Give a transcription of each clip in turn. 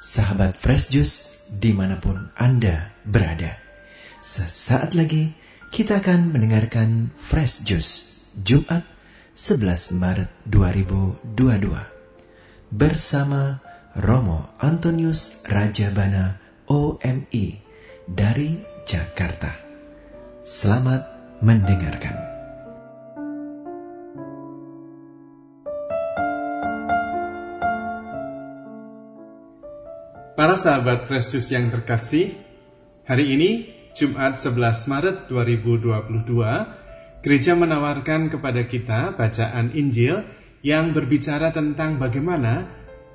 sahabat Fresh Juice di mana pun Anda berada. Sesaat lagi kita akan mendengarkan Fresh Juice Jumat 11 Maret 2022 bersama Romo Antonius Rajabana OMI dari Jakarta. Selamat mendengarkan. Para sahabat Fresh yang terkasih, hari ini Jumat 11 Maret 2022, gereja menawarkan kepada kita bacaan Injil yang berbicara tentang bagaimana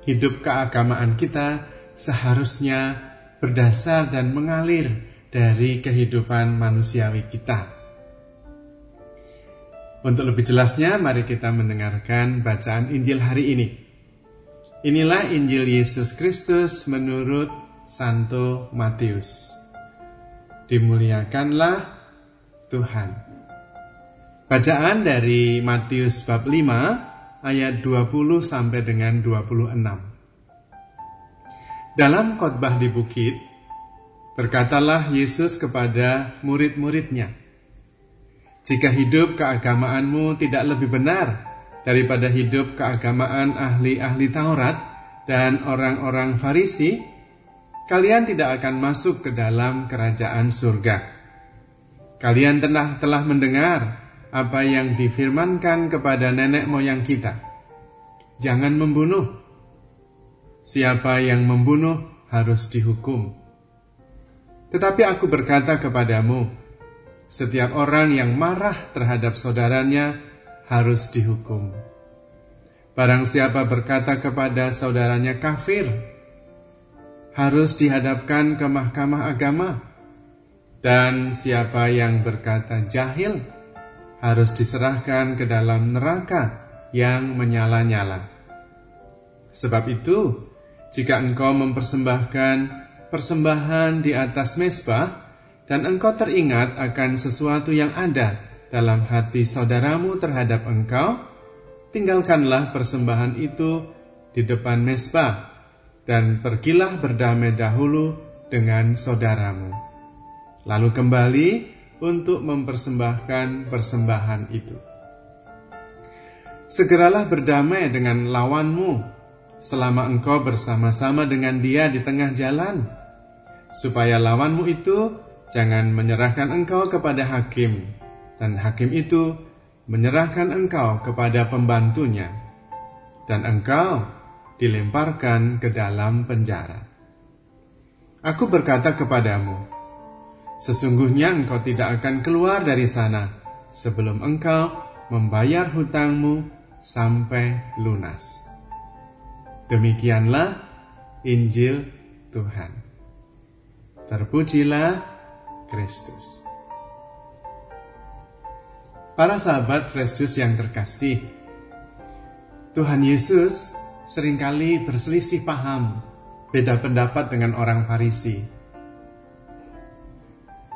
hidup keagamaan kita seharusnya berdasar dan mengalir dari kehidupan manusiawi kita. Untuk lebih jelasnya, mari kita mendengarkan bacaan Injil hari ini. Inilah Injil Yesus Kristus menurut Santo Matius. Dimuliakanlah Tuhan. Bacaan dari Matius bab 5 ayat 20 sampai dengan 26. Dalam khotbah di bukit, berkatalah Yesus kepada murid-muridnya, "Jika hidup keagamaanmu tidak lebih benar daripada hidup keagamaan ahli-ahli Taurat dan orang-orang Farisi, kalian tidak akan masuk ke dalam kerajaan surga. Kalian telah telah mendengar apa yang difirmankan kepada nenek moyang kita. Jangan membunuh. Siapa yang membunuh harus dihukum. Tetapi aku berkata kepadamu, setiap orang yang marah terhadap saudaranya harus dihukum. Barang siapa berkata kepada saudaranya kafir, harus dihadapkan ke mahkamah agama. Dan siapa yang berkata jahil, harus diserahkan ke dalam neraka yang menyala-nyala. Sebab itu, jika engkau mempersembahkan persembahan di atas mesbah, dan engkau teringat akan sesuatu yang ada dalam hati saudaramu terhadap engkau, tinggalkanlah persembahan itu di depan mesbah dan pergilah berdamai dahulu dengan saudaramu. Lalu kembali untuk mempersembahkan persembahan itu. Segeralah berdamai dengan lawanmu selama engkau bersama-sama dengan dia di tengah jalan, supaya lawanmu itu jangan menyerahkan engkau kepada hakim dan hakim itu menyerahkan engkau kepada pembantunya, dan engkau dilemparkan ke dalam penjara. Aku berkata kepadamu, sesungguhnya engkau tidak akan keluar dari sana sebelum engkau membayar hutangmu sampai lunas. Demikianlah Injil Tuhan. Terpujilah Kristus. Para sahabat Fresh Juice yang terkasih, Tuhan Yesus sering kali berselisih paham, beda pendapat dengan orang Farisi.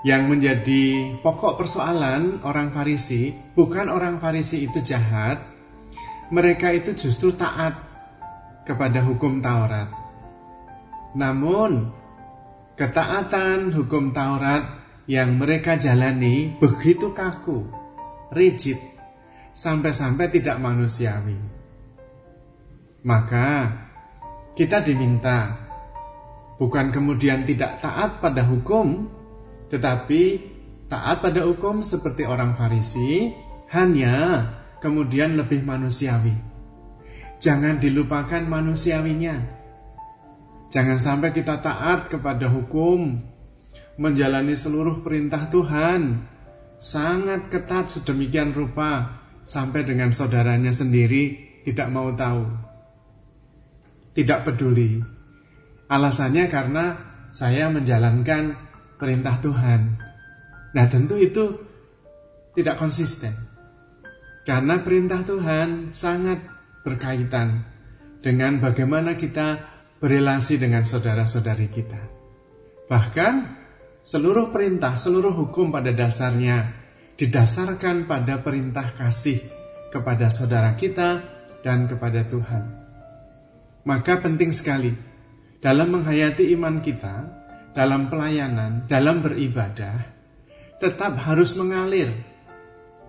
Yang menjadi pokok persoalan orang Farisi, bukan orang Farisi itu jahat, mereka itu justru taat kepada hukum Taurat. Namun, ketaatan hukum Taurat yang mereka jalani begitu kaku rigid, sampai-sampai tidak manusiawi. Maka kita diminta bukan kemudian tidak taat pada hukum, tetapi taat pada hukum seperti orang Farisi, hanya kemudian lebih manusiawi. Jangan dilupakan manusiawinya. Jangan sampai kita taat kepada hukum, menjalani seluruh perintah Tuhan, sangat ketat sedemikian rupa sampai dengan saudaranya sendiri tidak mau tahu. Tidak peduli. Alasannya karena saya menjalankan perintah Tuhan. Nah, tentu itu tidak konsisten. Karena perintah Tuhan sangat berkaitan dengan bagaimana kita berelasi dengan saudara-saudari kita. Bahkan Seluruh perintah, seluruh hukum pada dasarnya didasarkan pada perintah kasih kepada saudara kita dan kepada Tuhan. Maka penting sekali dalam menghayati iman kita, dalam pelayanan, dalam beribadah, tetap harus mengalir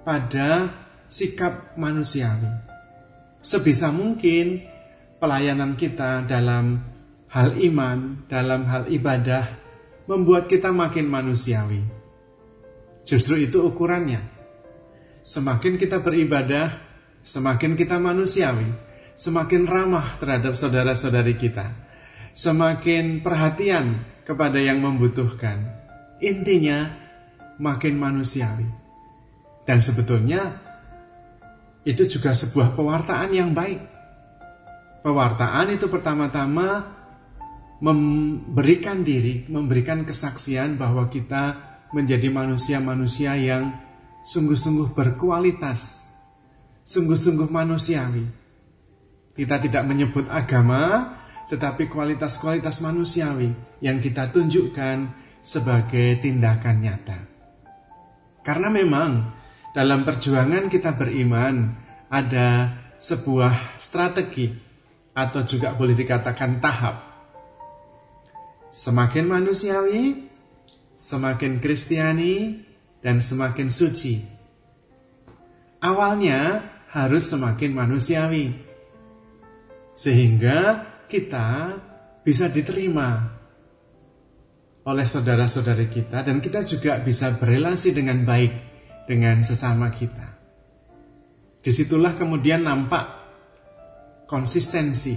pada sikap manusiawi. Sebisa mungkin pelayanan kita dalam hal iman, dalam hal ibadah, membuat kita makin manusiawi. Justru itu ukurannya. Semakin kita beribadah, semakin kita manusiawi, semakin ramah terhadap saudara-saudari kita, semakin perhatian kepada yang membutuhkan. Intinya, makin manusiawi. Dan sebetulnya, itu juga sebuah pewartaan yang baik. Pewartaan itu pertama-tama memberikan diri, memberikan kesaksian bahwa kita menjadi manusia-manusia yang sungguh-sungguh berkualitas, sungguh-sungguh manusiawi. Kita tidak menyebut agama, tetapi kualitas-kualitas manusiawi yang kita tunjukkan sebagai tindakan nyata. Karena memang dalam perjuangan kita beriman ada sebuah strategi atau juga boleh dikatakan tahap. Semakin manusiawi, semakin kristiani, dan semakin suci. Awalnya harus semakin manusiawi, sehingga kita bisa diterima oleh saudara-saudari kita, dan kita juga bisa berelasi dengan baik dengan sesama kita. Di situlah kemudian nampak konsistensi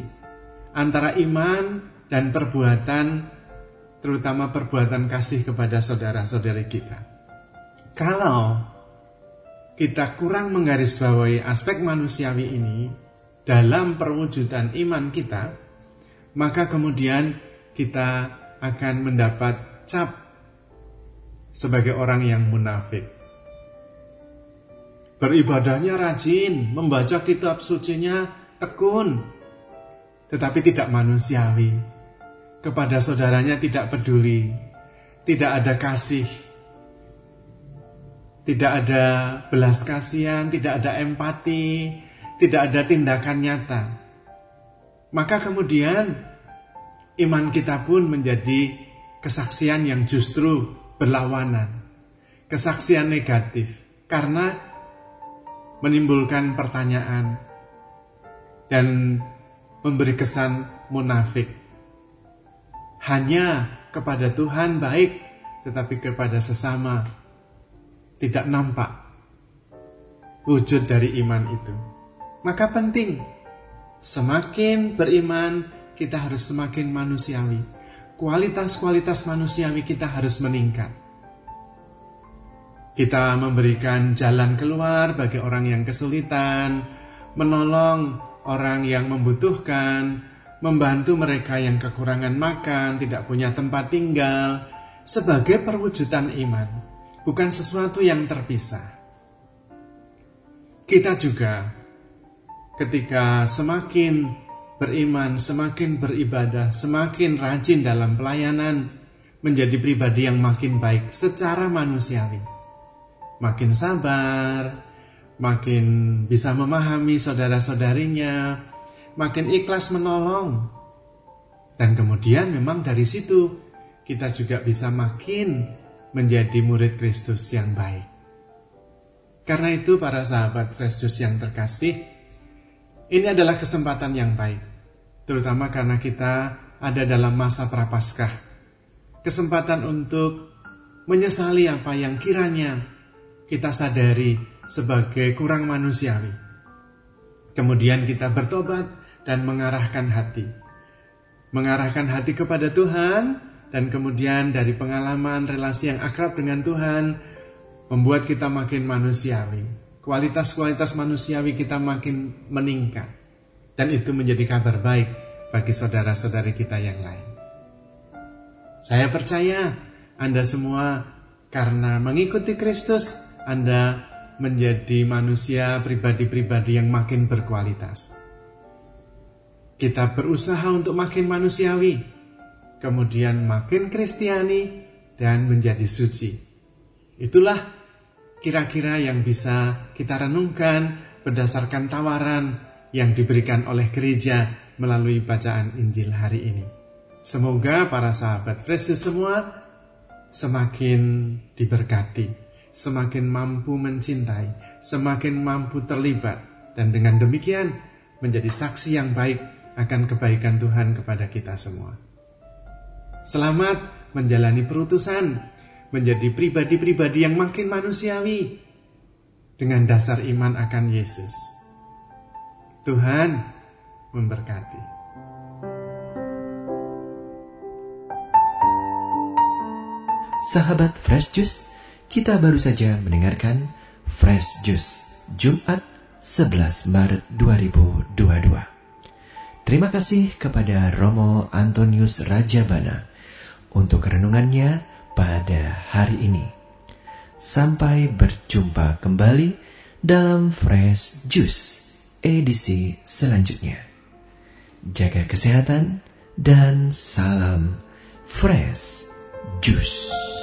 antara iman dan perbuatan, terutama perbuatan kasih kepada saudara-saudari kita. Kalau kita kurang menggarisbawahi aspek manusiawi ini dalam perwujudan iman kita, maka kemudian kita akan mendapat cap sebagai orang yang munafik. Beribadahnya rajin, membaca kitab sucinya tekun, tetapi tidak manusiawi. Kepada saudaranya tidak peduli, tidak ada kasih, tidak ada belas kasihan, tidak ada empati, tidak ada tindakan nyata. Maka kemudian iman kita pun menjadi kesaksian yang justru berlawanan, kesaksian negatif, karena menimbulkan pertanyaan dan memberi kesan munafik. Hanya kepada Tuhan baik, tetapi kepada sesama tidak nampak wujud dari iman itu. Maka penting, semakin beriman, kita harus semakin manusiawi. Kualitas-kualitas manusiawi kita harus meningkat kita memberikan jalan keluar bagi orang yang kesulitan, menolong orang yang membutuhkan, membantu mereka yang kekurangan makan, tidak punya tempat tinggal, sebagai perwujudan iman, bukan sesuatu yang terpisah. Kita juga, ketika semakin beriman, semakin beribadah, semakin rajin dalam pelayanan, menjadi pribadi yang makin baik secara manusiawi makin sabar, makin bisa memahami saudara-saudarinya, makin ikhlas menolong. Dan kemudian memang dari situ kita juga bisa makin menjadi murid Kristus yang baik. Karena itu para sahabat Kristus yang terkasih, ini adalah kesempatan yang baik. Terutama karena kita ada dalam masa prapaskah. Kesempatan untuk menyesali apa yang kiranya kita sadari sebagai kurang manusiawi. Kemudian kita bertobat dan mengarahkan hati. Mengarahkan hati kepada Tuhan dan kemudian dari pengalaman relasi yang akrab dengan Tuhan membuat kita makin manusiawi. Kualitas-kualitas manusiawi kita makin meningkat. Dan itu menjadi kabar baik bagi saudara-saudari kita yang lain. Saya percaya Anda semua karena mengikuti Kristus anda menjadi manusia pribadi-pribadi yang makin berkualitas. Kita berusaha untuk makin manusiawi, kemudian makin kristiani, dan menjadi suci. Itulah kira-kira yang bisa kita renungkan berdasarkan tawaran yang diberikan oleh gereja melalui bacaan Injil hari ini. Semoga para sahabat Juice semua semakin diberkati, semakin mampu mencintai, semakin mampu terlibat, dan dengan demikian menjadi saksi yang baik akan kebaikan Tuhan kepada kita semua. Selamat menjalani perutusan, menjadi pribadi-pribadi yang makin manusiawi dengan dasar iman akan Yesus. Tuhan memberkati. Sahabat Fresh Juice, kita baru saja mendengarkan Fresh Juice Jumat 11 Maret 2022. Terima kasih kepada Romo Antonius Rajabana untuk renungannya pada hari ini. Sampai berjumpa kembali dalam Fresh Juice edisi selanjutnya. Jaga kesehatan dan salam Fresh Juice.